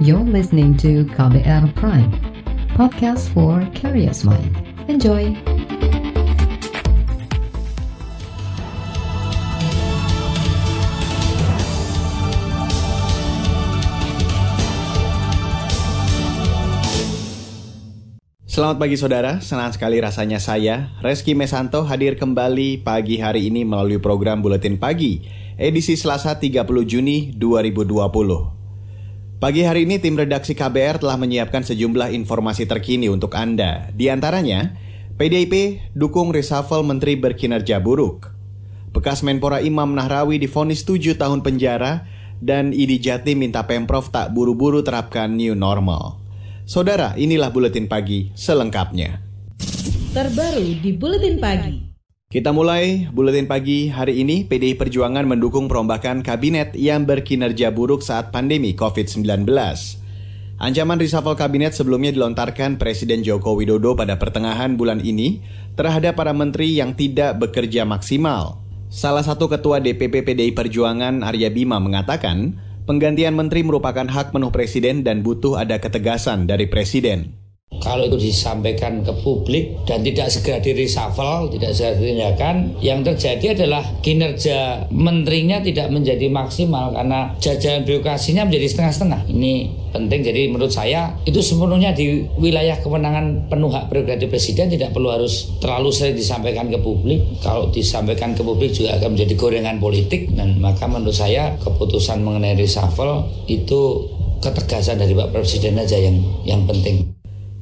You're listening to KBR Prime, podcast for curious mind. Enjoy! Selamat pagi saudara, senang sekali rasanya saya, Reski Mesanto hadir kembali pagi hari ini melalui program Buletin Pagi, edisi Selasa 30 Juni 2020. Pagi hari ini tim redaksi KBR telah menyiapkan sejumlah informasi terkini untuk Anda. Di antaranya, PDIP dukung reshuffle menteri berkinerja buruk. Bekas Menpora Imam Nahrawi difonis 7 tahun penjara dan ID Jatim minta Pemprov tak buru-buru terapkan new normal. Saudara, inilah buletin pagi selengkapnya. Terbaru di buletin pagi. Kita mulai buletin pagi hari ini. PDI Perjuangan mendukung perombakan kabinet yang berkinerja buruk saat pandemi COVID-19. Ancaman reshuffle kabinet sebelumnya dilontarkan Presiden Joko Widodo pada pertengahan bulan ini terhadap para menteri yang tidak bekerja maksimal. Salah satu ketua DPP PDI Perjuangan Arya Bima mengatakan, Penggantian menteri merupakan hak penuh presiden dan butuh ada ketegasan dari presiden. Kalau itu disampaikan ke publik dan tidak segera di reshuffle, tidak segera ditindakan, yang terjadi adalah kinerja menterinya tidak menjadi maksimal karena jajaran birokrasinya menjadi setengah-setengah. Ini penting. Jadi menurut saya itu sepenuhnya di wilayah kewenangan penuh hak prerogatif presiden tidak perlu harus terlalu sering disampaikan ke publik. Kalau disampaikan ke publik juga akan menjadi gorengan politik dan maka menurut saya keputusan mengenai reshuffle itu ketegasan dari Pak Presiden aja yang yang penting.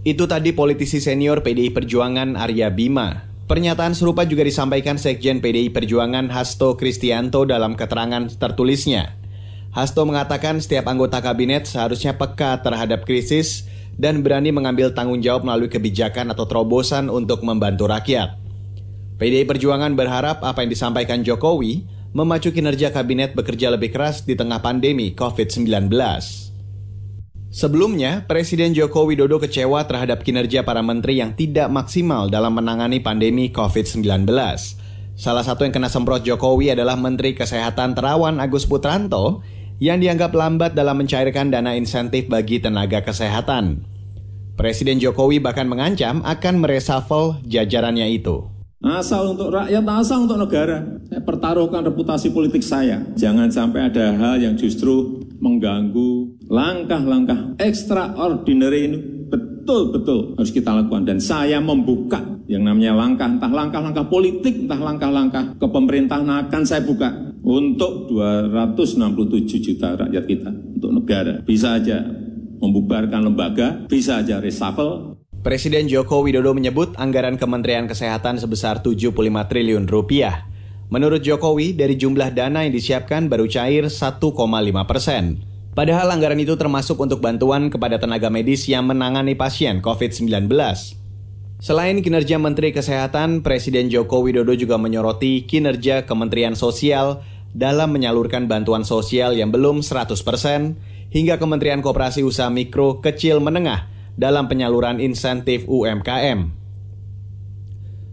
Itu tadi politisi senior PDI Perjuangan Arya Bima. Pernyataan serupa juga disampaikan Sekjen PDI Perjuangan Hasto Kristianto dalam keterangan tertulisnya. Hasto mengatakan setiap anggota kabinet seharusnya peka terhadap krisis dan berani mengambil tanggung jawab melalui kebijakan atau terobosan untuk membantu rakyat. PDI Perjuangan berharap apa yang disampaikan Jokowi memacu kinerja kabinet bekerja lebih keras di tengah pandemi COVID-19. Sebelumnya, Presiden Joko Widodo kecewa terhadap kinerja para menteri yang tidak maksimal dalam menangani pandemi COVID-19. Salah satu yang kena semprot Jokowi adalah Menteri Kesehatan Terawan Agus Putranto yang dianggap lambat dalam mencairkan dana insentif bagi tenaga kesehatan. Presiden Jokowi bahkan mengancam akan meresafel jajarannya itu. Asal untuk rakyat, asal untuk negara. Saya pertaruhkan reputasi politik saya. Jangan sampai ada hal yang justru mengganggu langkah-langkah extraordinary ini betul-betul harus kita lakukan. Dan saya membuka yang namanya langkah, entah langkah-langkah politik, entah langkah-langkah kepemerintahan akan saya buka untuk 267 juta rakyat kita, untuk negara. Bisa aja membubarkan lembaga, bisa aja reshuffle, Presiden Joko Widodo menyebut anggaran Kementerian Kesehatan sebesar 75 triliun rupiah. Menurut Jokowi, dari jumlah dana yang disiapkan baru cair 1,5 persen. Padahal anggaran itu termasuk untuk bantuan kepada tenaga medis yang menangani pasien COVID-19. Selain kinerja Menteri Kesehatan, Presiden Joko Widodo juga menyoroti kinerja Kementerian Sosial dalam menyalurkan bantuan sosial yang belum 100 persen hingga Kementerian Koperasi Usaha Mikro Kecil Menengah dalam penyaluran insentif UMKM.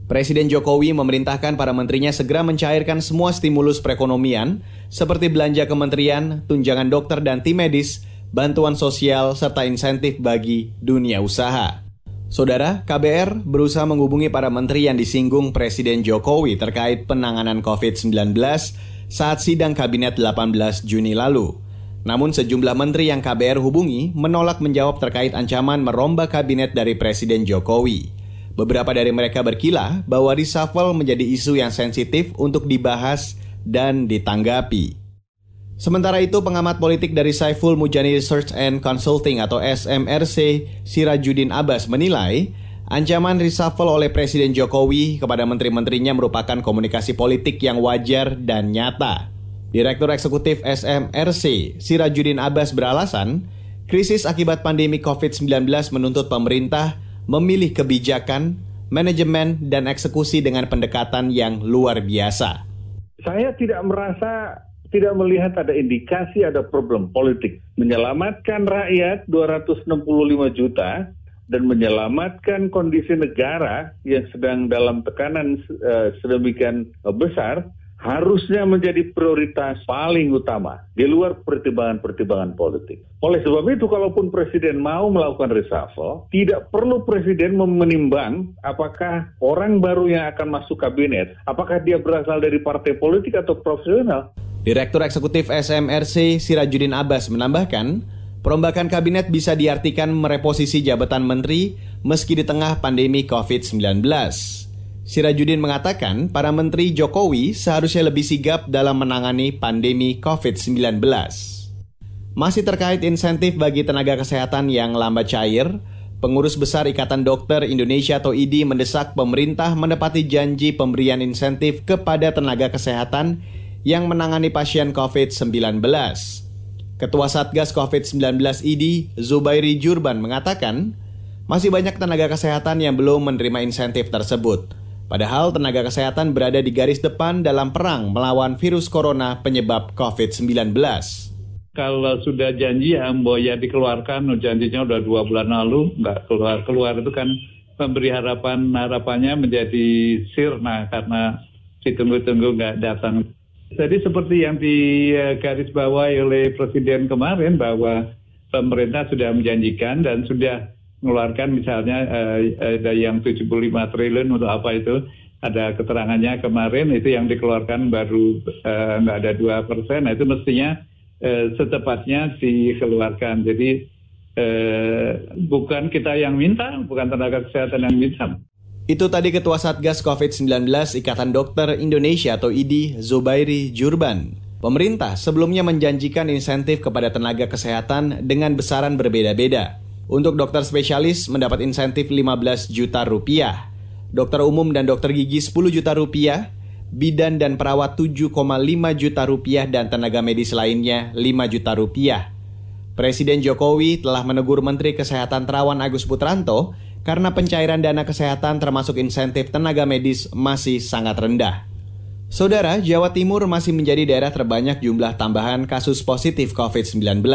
Presiden Jokowi memerintahkan para menterinya segera mencairkan semua stimulus perekonomian seperti belanja kementerian, tunjangan dokter dan tim medis, bantuan sosial, serta insentif bagi dunia usaha. Saudara, KBR berusaha menghubungi para menteri yang disinggung Presiden Jokowi terkait penanganan COVID-19 saat sidang Kabinet 18 Juni lalu. Namun sejumlah menteri yang KBR hubungi menolak menjawab terkait ancaman merombak kabinet dari Presiden Jokowi. Beberapa dari mereka berkilah bahwa reshuffle menjadi isu yang sensitif untuk dibahas dan ditanggapi. Sementara itu, pengamat politik dari Saiful Mujani Research and Consulting atau SMRC, Sirajudin Abbas menilai, ancaman reshuffle oleh Presiden Jokowi kepada menteri-menterinya merupakan komunikasi politik yang wajar dan nyata. Direktur Eksekutif SMRC, Sirajudin Abbas beralasan, krisis akibat pandemi COVID-19 menuntut pemerintah memilih kebijakan, manajemen, dan eksekusi dengan pendekatan yang luar biasa. Saya tidak merasa tidak melihat ada indikasi ada problem politik. Menyelamatkan rakyat 265 juta dan menyelamatkan kondisi negara yang sedang dalam tekanan uh, sedemikian besar harusnya menjadi prioritas paling utama di luar pertimbangan-pertimbangan politik. Oleh sebab itu, kalaupun Presiden mau melakukan reshuffle, tidak perlu Presiden menimbang apakah orang baru yang akan masuk kabinet, apakah dia berasal dari partai politik atau profesional. Direktur Eksekutif SMRC Sirajudin Abbas menambahkan, perombakan kabinet bisa diartikan mereposisi jabatan menteri meski di tengah pandemi COVID-19. Sirajudin mengatakan para menteri Jokowi seharusnya lebih sigap dalam menangani pandemi COVID-19. Masih terkait insentif bagi tenaga kesehatan yang lambat cair, Pengurus Besar Ikatan Dokter Indonesia atau IDI mendesak pemerintah menepati janji pemberian insentif kepada tenaga kesehatan yang menangani pasien COVID-19. Ketua Satgas COVID-19 IDI, Zubairi Jurban mengatakan, masih banyak tenaga kesehatan yang belum menerima insentif tersebut. Padahal tenaga kesehatan berada di garis depan dalam perang melawan virus corona penyebab COVID-19. Kalau sudah janji ya mbok ya dikeluarkan, janjinya udah dua bulan lalu, nggak keluar-keluar itu kan memberi harapan harapannya menjadi sirna karena ditunggu-tunggu nggak datang. Jadi seperti yang digarisbawahi oleh Presiden kemarin bahwa pemerintah sudah menjanjikan dan sudah mengeluarkan misalnya eh, ada yang 75 triliun untuk apa itu ada keterangannya kemarin itu yang dikeluarkan baru eh, nggak ada dua persen, nah itu mestinya eh, setepatnya dikeluarkan. Jadi eh, bukan kita yang minta, bukan tenaga kesehatan yang minta. Itu tadi Ketua Satgas COVID-19 Ikatan Dokter Indonesia atau IDI Zubairi Jurban. Pemerintah sebelumnya menjanjikan insentif kepada tenaga kesehatan dengan besaran berbeda-beda. Untuk dokter spesialis mendapat insentif 15 juta rupiah, dokter umum dan dokter gigi 10 juta rupiah, bidan dan perawat 7,5 juta rupiah dan tenaga medis lainnya 5 juta rupiah. Presiden Jokowi telah menegur Menteri Kesehatan Terawan Agus Putranto karena pencairan dana kesehatan termasuk insentif tenaga medis masih sangat rendah. Saudara, Jawa Timur masih menjadi daerah terbanyak jumlah tambahan kasus positif COVID-19.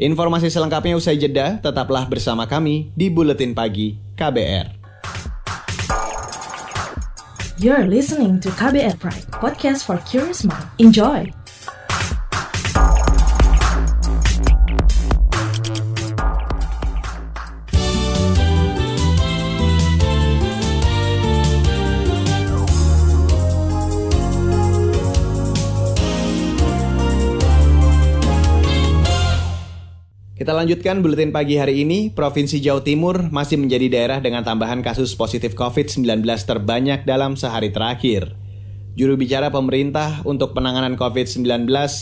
Informasi selengkapnya usai jeda, tetaplah bersama kami di Buletin Pagi KBR. You're listening to KBR Pride, podcast for curious mind. Enjoy! Kita lanjutkan buletin pagi hari ini. Provinsi Jawa Timur masih menjadi daerah dengan tambahan kasus positif COVID-19 terbanyak dalam sehari terakhir. Juru bicara pemerintah untuk penanganan COVID-19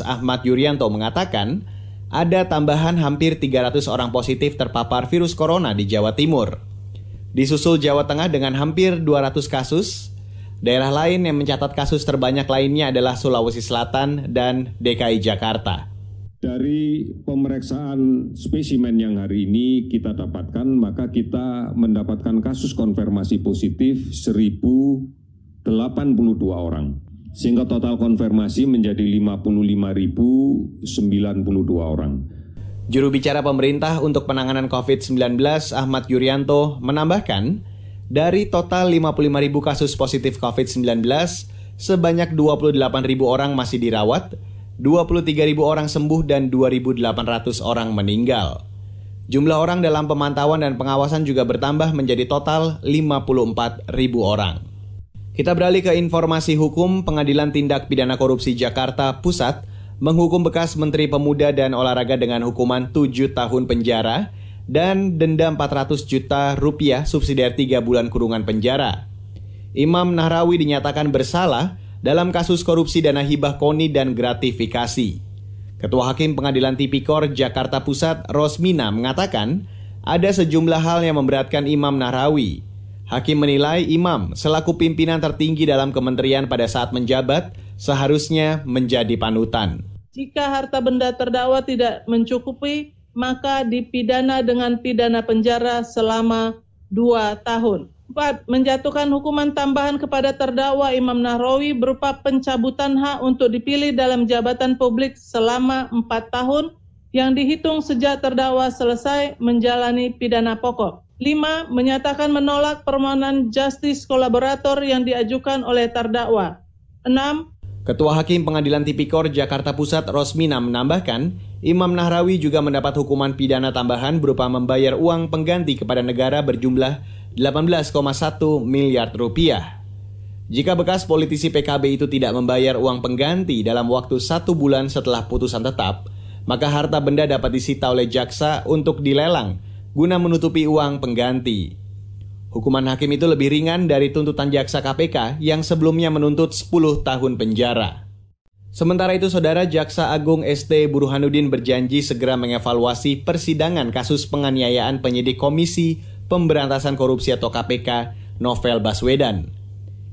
Ahmad Yuryanto mengatakan, ada tambahan hampir 300 orang positif terpapar virus corona di Jawa Timur. Disusul Jawa Tengah dengan hampir 200 kasus, daerah lain yang mencatat kasus terbanyak lainnya adalah Sulawesi Selatan dan DKI Jakarta. Dari pemeriksaan spesimen yang hari ini kita dapatkan, maka kita mendapatkan kasus konfirmasi positif 1082 orang. Sehingga total konfirmasi menjadi 55.092 orang. Juru bicara pemerintah untuk penanganan COVID-19 Ahmad Yuryanto menambahkan, dari total 55.000 kasus positif COVID-19, sebanyak 28.000 orang masih dirawat, 23.000 orang sembuh dan 2.800 orang meninggal. Jumlah orang dalam pemantauan dan pengawasan juga bertambah menjadi total 54.000 orang. Kita beralih ke informasi hukum Pengadilan Tindak Pidana Korupsi Jakarta Pusat menghukum bekas Menteri Pemuda dan Olahraga dengan hukuman 7 tahun penjara dan denda 400 juta rupiah subsidi 3 bulan kurungan penjara. Imam Nahrawi dinyatakan bersalah dalam kasus korupsi dana hibah koni dan gratifikasi. Ketua Hakim Pengadilan Tipikor Jakarta Pusat Rosmina mengatakan ada sejumlah hal yang memberatkan Imam Nahrawi. Hakim menilai Imam selaku pimpinan tertinggi dalam kementerian pada saat menjabat seharusnya menjadi panutan. Jika harta benda terdakwa tidak mencukupi, maka dipidana dengan pidana penjara selama dua tahun. 4. Menjatuhkan hukuman tambahan kepada terdakwa Imam Nahrawi berupa pencabutan hak untuk dipilih dalam jabatan publik selama 4 tahun yang dihitung sejak terdakwa selesai menjalani pidana pokok. 5. Menyatakan menolak permohonan justice kolaborator yang diajukan oleh terdakwa. 6. Ketua Hakim Pengadilan Tipikor Jakarta Pusat Rosmina menambahkan, Imam Nahrawi juga mendapat hukuman pidana tambahan berupa membayar uang pengganti kepada negara berjumlah 18,1 miliar rupiah. Jika bekas politisi PKB itu tidak membayar uang pengganti dalam waktu satu bulan setelah putusan tetap, maka harta benda dapat disita oleh jaksa untuk dilelang guna menutupi uang pengganti. Hukuman hakim itu lebih ringan dari tuntutan jaksa KPK yang sebelumnya menuntut 10 tahun penjara. Sementara itu, Saudara Jaksa Agung ST Burhanuddin berjanji segera mengevaluasi persidangan kasus penganiayaan penyidik Komisi Pemberantasan Korupsi atau KPK Novel Baswedan.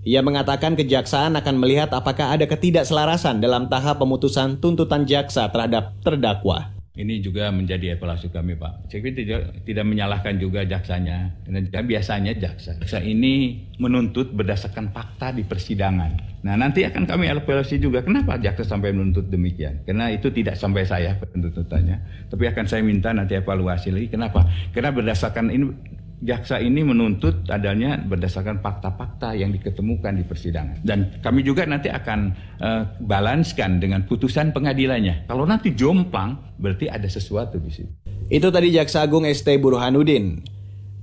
Ia mengatakan kejaksaan akan melihat apakah ada ketidakselarasan dalam tahap pemutusan tuntutan jaksa terhadap terdakwa. Ini juga menjadi evaluasi kami Pak. Saya tidak, tidak menyalahkan juga jaksanya. Dan biasanya jaksa. Jaksa ini menuntut berdasarkan fakta di persidangan. Nah nanti akan kami evaluasi juga kenapa jaksa sampai menuntut demikian. Karena itu tidak sampai saya penuntutannya. Tapi akan saya minta nanti evaluasi lagi. Kenapa? Karena berdasarkan ini jaksa ini menuntut adanya berdasarkan fakta-fakta yang diketemukan di persidangan. Dan kami juga nanti akan uh, balanskan dengan putusan pengadilannya. Kalau nanti jomplang, berarti ada sesuatu di situ. Itu tadi Jaksa Agung ST Burhanuddin.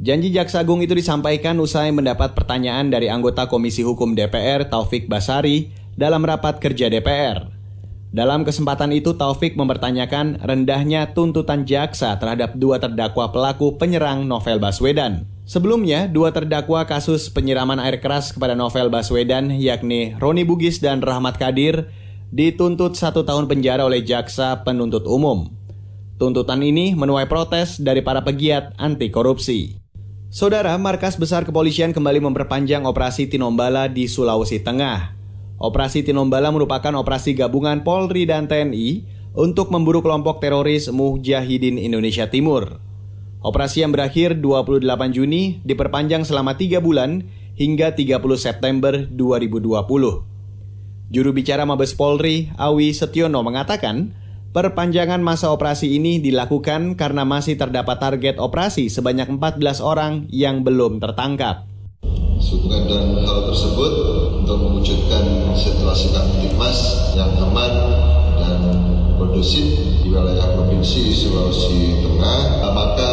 Janji Jaksa Agung itu disampaikan usai mendapat pertanyaan dari anggota Komisi Hukum DPR Taufik Basari dalam rapat kerja DPR. Dalam kesempatan itu Taufik mempertanyakan rendahnya tuntutan jaksa terhadap dua terdakwa pelaku penyerang Novel Baswedan. Sebelumnya, dua terdakwa kasus penyiraman air keras kepada Novel Baswedan yakni Roni Bugis dan Rahmat Kadir dituntut satu tahun penjara oleh jaksa penuntut umum. Tuntutan ini menuai protes dari para pegiat anti korupsi. Saudara, Markas Besar Kepolisian kembali memperpanjang operasi Tinombala di Sulawesi Tengah. Operasi Tinombala merupakan operasi gabungan Polri dan TNI untuk memburu kelompok teroris Mujahidin Indonesia Timur. Operasi yang berakhir 28 Juni diperpanjang selama 3 bulan hingga 30 September 2020. Juru bicara Mabes Polri, Awi Setiono mengatakan, perpanjangan masa operasi ini dilakukan karena masih terdapat target operasi sebanyak 14 orang yang belum tertangkap. Sehubungan dengan hal tersebut, untuk mewujudkan situasi kamtipmas yang aman dan kondusif di wilayah Provinsi Sulawesi Tengah, maka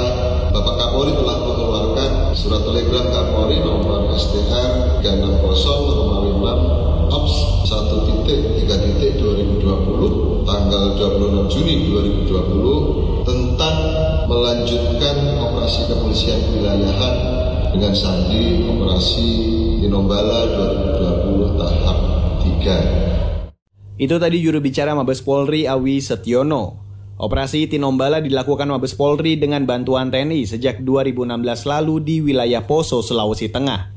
Bapak Kapolri telah mengeluarkan surat telegram Kapolri nomor STR 360 6 OPS 1 titik 3 titik 2020 tanggal 26 Juni 2020 tentang melanjutkan operasi kepolisian wilayahan dengan sandi operasi Tinombala 2020 tahap 3. Itu tadi juru bicara Mabes Polri Awi Setiono. Operasi Tinombala dilakukan Mabes Polri dengan bantuan TNI sejak 2016 lalu di wilayah Poso, Sulawesi Tengah.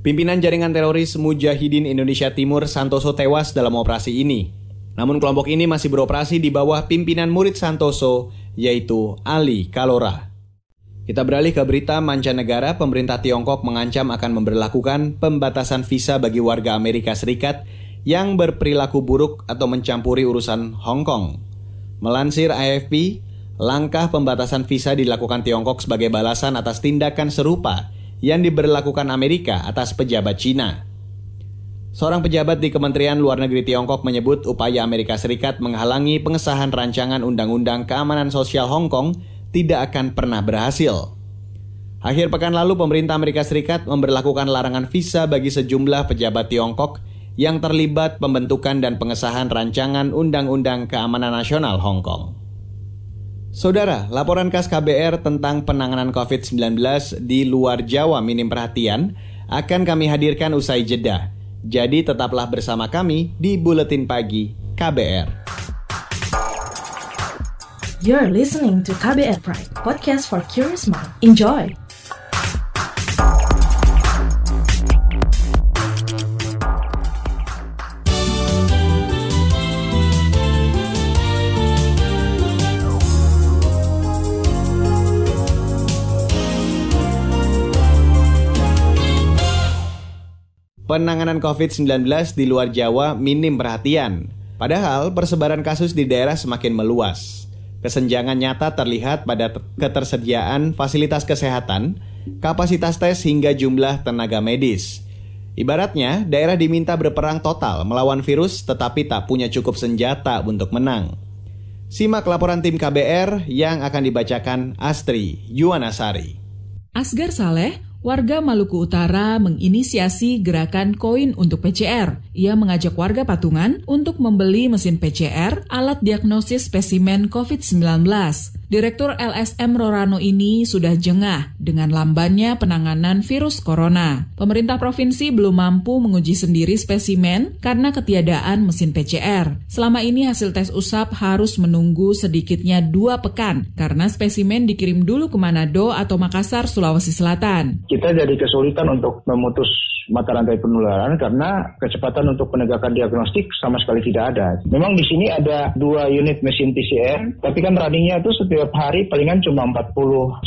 Pimpinan jaringan teroris Mujahidin Indonesia Timur Santoso tewas dalam operasi ini. Namun kelompok ini masih beroperasi di bawah pimpinan murid Santoso, yaitu Ali Kalora. Kita beralih ke berita mancanegara, pemerintah Tiongkok mengancam akan memperlakukan pembatasan visa bagi warga Amerika Serikat yang berperilaku buruk atau mencampuri urusan Hong Kong. Melansir AFP, langkah pembatasan visa dilakukan Tiongkok sebagai balasan atas tindakan serupa yang diberlakukan Amerika atas pejabat Cina. Seorang pejabat di Kementerian Luar Negeri Tiongkok menyebut upaya Amerika Serikat menghalangi pengesahan rancangan Undang-Undang Keamanan Sosial Hong Kong tidak akan pernah berhasil. Akhir pekan lalu pemerintah Amerika Serikat memberlakukan larangan visa bagi sejumlah pejabat Tiongkok yang terlibat pembentukan dan pengesahan rancangan Undang-Undang Keamanan Nasional Hong Kong. Saudara, laporan khas KBR tentang penanganan COVID-19 di luar Jawa minim perhatian akan kami hadirkan usai jeda. Jadi tetaplah bersama kami di Buletin Pagi KBR. You're listening to KBR Pride, podcast for curious mind. Enjoy! Penanganan COVID-19 di luar Jawa minim perhatian. Padahal persebaran kasus di daerah semakin meluas. Kesenjangan nyata terlihat pada ketersediaan fasilitas kesehatan, kapasitas tes hingga jumlah tenaga medis. Ibaratnya, daerah diminta berperang total melawan virus tetapi tak punya cukup senjata untuk menang. Simak laporan tim KBR yang akan dibacakan Astri Yuwanasari. Asgar Saleh, warga Maluku Utara menginisiasi gerakan koin untuk PCR. Ia mengajak warga patungan untuk membeli mesin PCR, alat diagnosis spesimen COVID-19. Direktur LSM Rorano ini sudah jengah dengan lambannya penanganan virus corona. Pemerintah provinsi belum mampu menguji sendiri spesimen karena ketiadaan mesin PCR. Selama ini hasil tes usap harus menunggu sedikitnya dua pekan karena spesimen dikirim dulu ke Manado atau Makassar, Sulawesi Selatan. Kita jadi kesulitan untuk memutus mata rantai penularan karena kecepatan untuk penegakan diagnostik sama sekali tidak ada. Memang di sini ada dua unit mesin PCR, tapi kan runningnya itu setiap hari palingan cuma 40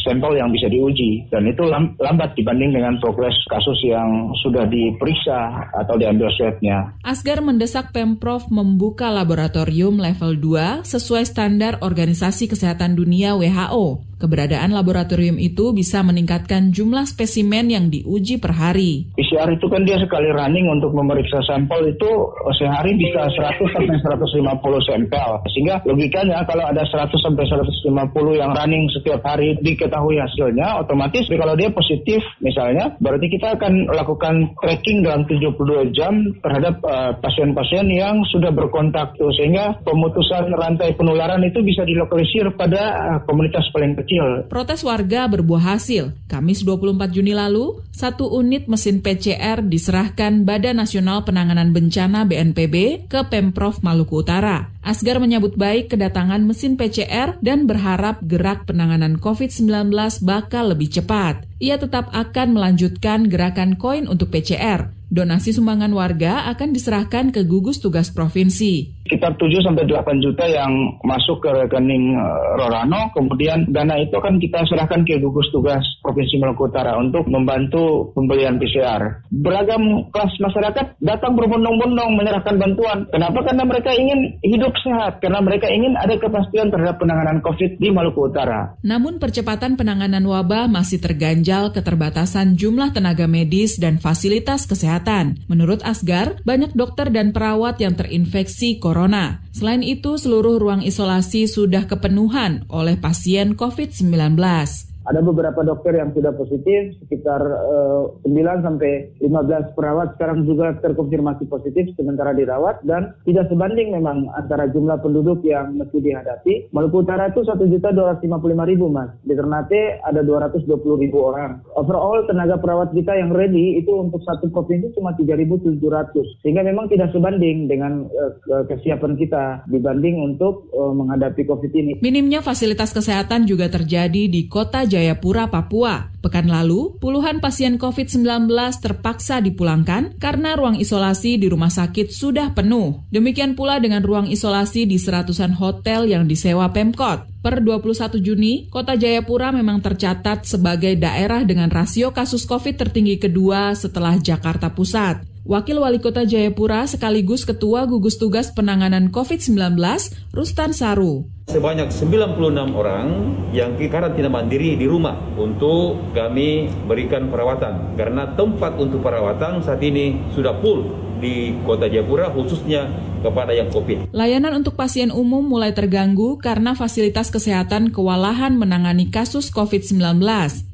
sampel yang bisa diuji. Dan itu lambat dibanding dengan progres kasus yang sudah diperiksa atau diambil swabnya. Asgar mendesak Pemprov membuka laboratorium level 2 sesuai standar Organisasi Kesehatan Dunia WHO. Keberadaan laboratorium itu bisa meningkatkan jumlah spesimen yang diuji per hari. PCR itu kan dia sekali running untuk memeriksa sampel itu sehari bisa 100 sampai 150 sampel. Sehingga logikanya kalau ada 100 sampai 150 yang running setiap hari diketahui hasilnya, otomatis kalau dia positif misalnya, berarti kita akan lakukan tracking dalam 72 jam terhadap uh, pasien-pasien uh, yang sudah berkontak tuh sehingga pemutusan rantai penularan itu bisa dilokalisir pada uh, komunitas paling kecil. Protes warga berbuah hasil. Kamis 24 Juni lalu, satu unit mesin PCR diserahkan Badan Nasional Penanganan Bencana BNPB ke Pemprov Maluku Utara. Asgar menyambut baik kedatangan mesin PCR dan berharap gerak penanganan COVID-19 bakal lebih cepat. Ia tetap akan melanjutkan gerakan koin untuk PCR. Donasi sumbangan warga akan diserahkan ke gugus tugas provinsi. Sekitar 7 sampai 8 juta yang masuk ke rekening uh, Rorano, kemudian dana itu akan kita serahkan ke gugus tugas Provinsi Maluku Utara untuk membantu pembelian PCR. Beragam kelas masyarakat datang berbondong-bondong menyerahkan bantuan. Kenapa? Karena mereka ingin hidup sehat, karena mereka ingin ada kepastian terhadap penanganan COVID di Maluku Utara. Namun percepatan penanganan wabah masih terganjal keterbatasan jumlah tenaga medis dan fasilitas kesehatan. Menurut Asgar, banyak dokter dan perawat yang terinfeksi corona. Selain itu, seluruh ruang isolasi sudah kepenuhan oleh pasien COVID-19. Ada beberapa dokter yang sudah positif, sekitar uh, eh, 9 sampai 15 perawat sekarang juga terkonfirmasi positif sementara dirawat dan tidak sebanding memang antara jumlah penduduk yang mesti dihadapi. Maluku Utara itu 1.255.000 mas, di Ternate ada 220.000 orang. Overall tenaga perawat kita yang ready itu untuk satu provinsi cuma 3.700, sehingga memang tidak sebanding dengan uh, kesiapan kita dibanding untuk uh, menghadapi COVID ini. Minimnya fasilitas kesehatan juga terjadi di kota Jayapura, Papua. Pekan lalu, puluhan pasien COVID-19 terpaksa dipulangkan karena ruang isolasi di rumah sakit sudah penuh. Demikian pula dengan ruang isolasi di seratusan hotel yang disewa Pemkot. Per 21 Juni, kota Jayapura memang tercatat sebagai daerah dengan rasio kasus COVID tertinggi kedua setelah Jakarta Pusat. Wakil Wali Kota Jayapura sekaligus Ketua Gugus Tugas Penanganan COVID-19, Rustan Saru. Sebanyak 96 orang yang karantina mandiri di rumah untuk kami berikan perawatan. Karena tempat untuk perawatan saat ini sudah full di Kota Jayapura khususnya kepada yang COVID. Layanan untuk pasien umum mulai terganggu karena fasilitas kesehatan kewalahan menangani kasus COVID-19.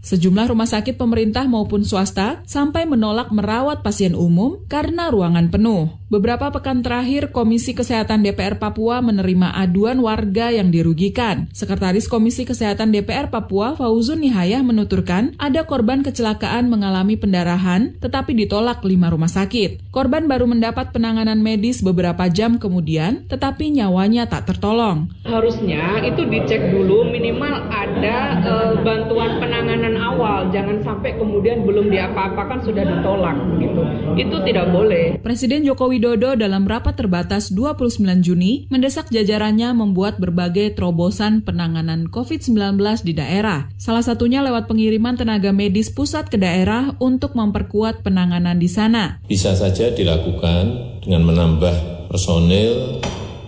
Sejumlah rumah sakit pemerintah maupun swasta sampai menolak merawat pasien umum karena ruangan penuh. Beberapa pekan terakhir, Komisi Kesehatan DPR Papua menerima aduan warga yang dirugikan. Sekretaris Komisi Kesehatan DPR Papua, Fauzun Nihayah, menuturkan ada korban kecelakaan mengalami pendarahan, tetapi ditolak lima rumah sakit. Korban baru mendapat penanganan medis beberapa jam kemudian, tetapi nyawanya tak tertolong. Harusnya itu dicek dulu minimal ada e, bantuan penanganan awal, jangan sampai kemudian belum diapa-apakan sudah ditolak gitu. Itu tidak boleh. Presiden Jokowi Widodo dalam rapat terbatas 29 Juni mendesak jajarannya membuat berbagai terobosan penanganan COVID-19 di daerah. Salah satunya lewat pengiriman tenaga medis pusat ke daerah untuk memperkuat penanganan di sana. Bisa saja dilakukan dengan menambah personil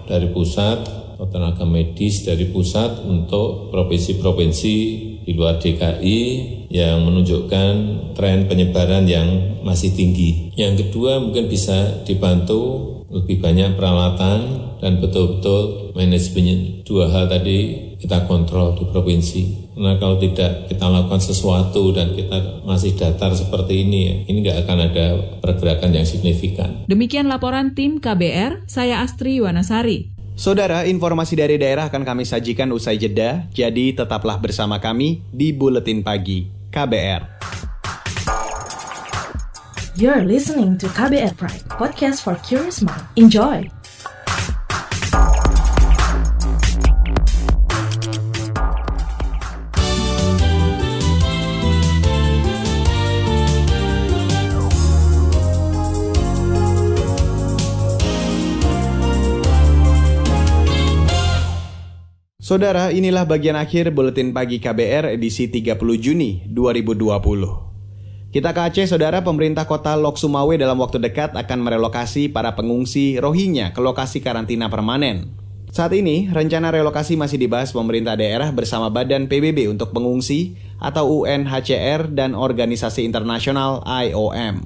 dari pusat atau tenaga medis dari pusat untuk provinsi-provinsi di luar DKI yang menunjukkan tren penyebaran yang masih tinggi. Yang kedua mungkin bisa dibantu lebih banyak peralatan dan betul-betul manajemen dua hal tadi kita kontrol di provinsi. Karena kalau tidak kita lakukan sesuatu dan kita masih datar seperti ini, ini nggak akan ada pergerakan yang signifikan. Demikian laporan tim KBR, saya Astri Wanasari. Saudara, informasi dari daerah akan kami sajikan usai jeda, jadi tetaplah bersama kami di Buletin Pagi KBR. You're listening to KBR Pride, podcast for curious mind. Enjoy! Saudara, inilah bagian akhir Buletin Pagi KBR edisi 30 Juni 2020. Kita ke Aceh, saudara pemerintah kota Lok Sumawe dalam waktu dekat akan merelokasi para pengungsi Rohingya ke lokasi karantina permanen. Saat ini, rencana relokasi masih dibahas pemerintah daerah bersama Badan PBB untuk pengungsi atau UNHCR dan organisasi internasional IOM.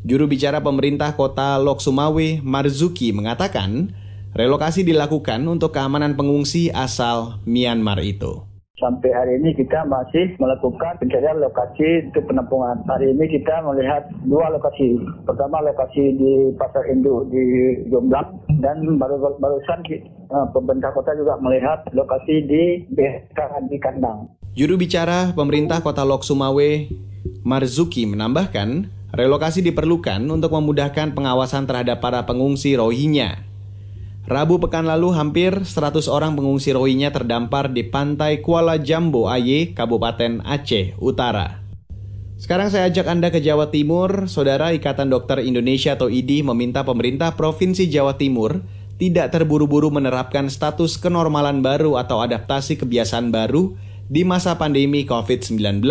Juru bicara pemerintah kota Lok Sumawe, Marzuki, mengatakan relokasi dilakukan untuk keamanan pengungsi asal Myanmar itu. Sampai hari ini kita masih melakukan pencarian lokasi untuk penampungan. Hari ini kita melihat dua lokasi. Pertama lokasi di Pasar Induk di Jomblang dan baru barusan uh, pemerintah kota juga melihat lokasi di BK di Kandang. Juru bicara pemerintah kota Lok Sumawe, Marzuki menambahkan, relokasi diperlukan untuk memudahkan pengawasan terhadap para pengungsi Rohingya Rabu pekan lalu hampir 100 orang pengungsi Rohingya terdampar di pantai Kuala Jambo Aye, Kabupaten Aceh Utara. Sekarang saya ajak Anda ke Jawa Timur. Saudara Ikatan Dokter Indonesia atau IDI meminta pemerintah Provinsi Jawa Timur tidak terburu-buru menerapkan status kenormalan baru atau adaptasi kebiasaan baru di masa pandemi COVID-19.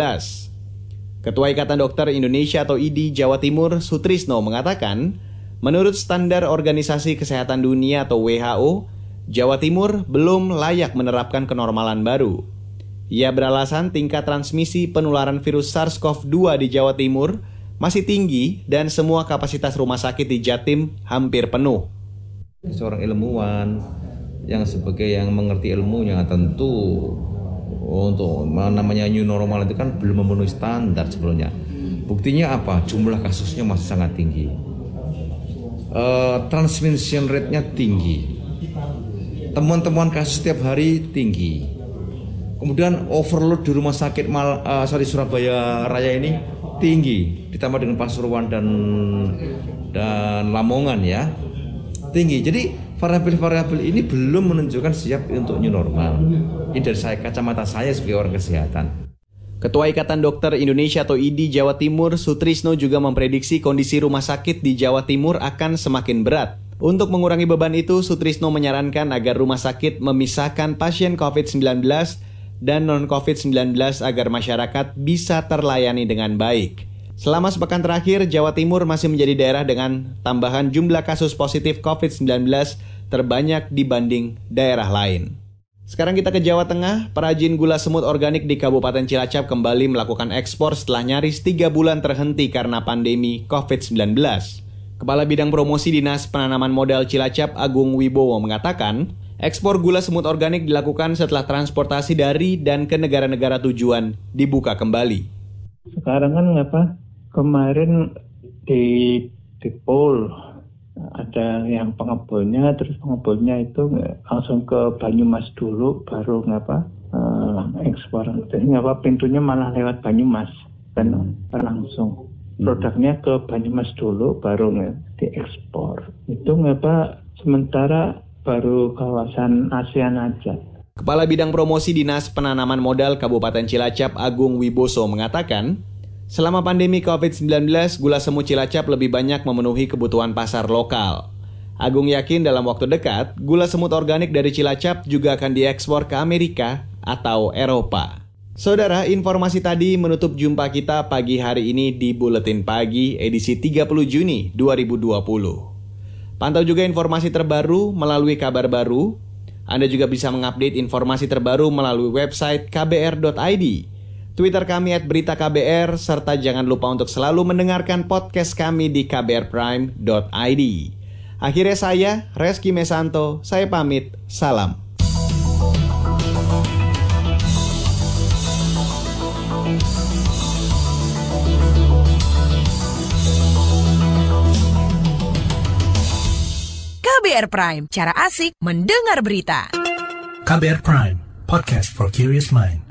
Ketua Ikatan Dokter Indonesia atau IDI Jawa Timur, Sutrisno, mengatakan, Menurut standar Organisasi Kesehatan Dunia atau WHO, Jawa Timur belum layak menerapkan kenormalan baru. Ia beralasan tingkat transmisi penularan virus SARS-CoV-2 di Jawa Timur masih tinggi dan semua kapasitas rumah sakit di Jatim hampir penuh. Seorang ilmuwan yang sebagai yang mengerti ilmunya tentu untuk namanya new normal itu kan belum memenuhi standar sebelumnya. Buktinya apa? Jumlah kasusnya masih sangat tinggi uh, transmission rate-nya tinggi. Temuan-temuan kasus setiap hari tinggi. Kemudian overload di rumah sakit Mal, uh, sorry Surabaya Raya ini tinggi, ditambah dengan Pasuruan dan dan Lamongan ya tinggi. Jadi variabel-variabel ini belum menunjukkan siap untuk new normal. Ini dari saya kacamata saya sebagai orang kesehatan. Ketua Ikatan Dokter Indonesia atau IDI Jawa Timur, Sutrisno juga memprediksi kondisi rumah sakit di Jawa Timur akan semakin berat. Untuk mengurangi beban itu, Sutrisno menyarankan agar rumah sakit memisahkan pasien COVID-19 dan non-COVID-19 agar masyarakat bisa terlayani dengan baik. Selama sepekan terakhir, Jawa Timur masih menjadi daerah dengan tambahan jumlah kasus positif COVID-19 terbanyak dibanding daerah lain. Sekarang kita ke Jawa Tengah, perajin gula semut organik di Kabupaten Cilacap kembali melakukan ekspor setelah nyaris 3 bulan terhenti karena pandemi COVID-19. Kepala Bidang Promosi Dinas Penanaman Modal Cilacap Agung Wibowo mengatakan, ekspor gula semut organik dilakukan setelah transportasi dari dan ke negara-negara tujuan dibuka kembali. Sekarang kan apa? Kemarin di di Pol ada yang pengebulnya terus pengebulnya itu langsung ke Banyumas dulu baru ngapa uh, ekspor. Jadi ngapa pintunya malah lewat Banyumas dan hmm. langsung. Hmm. produknya ke Banyumas dulu baru diekspor. Itu ngapa sementara baru kawasan ASEAN aja. Kepala Bidang Promosi Dinas Penanaman Modal Kabupaten Cilacap Agung Wiboso mengatakan, Selama pandemi COVID-19, gula semut Cilacap lebih banyak memenuhi kebutuhan pasar lokal. Agung yakin dalam waktu dekat, gula semut organik dari Cilacap juga akan diekspor ke Amerika atau Eropa. Saudara, informasi tadi menutup jumpa kita pagi hari ini di Buletin Pagi edisi 30 Juni 2020. Pantau juga informasi terbaru melalui kabar baru, Anda juga bisa mengupdate informasi terbaru melalui website kbr.id, Twitter kami at berita KBR, serta jangan lupa untuk selalu mendengarkan podcast kami di kbrprime.id. Akhirnya saya, Reski Mesanto, saya pamit, salam. KBR Prime, cara asik mendengar berita. KBR Prime, podcast for curious mind.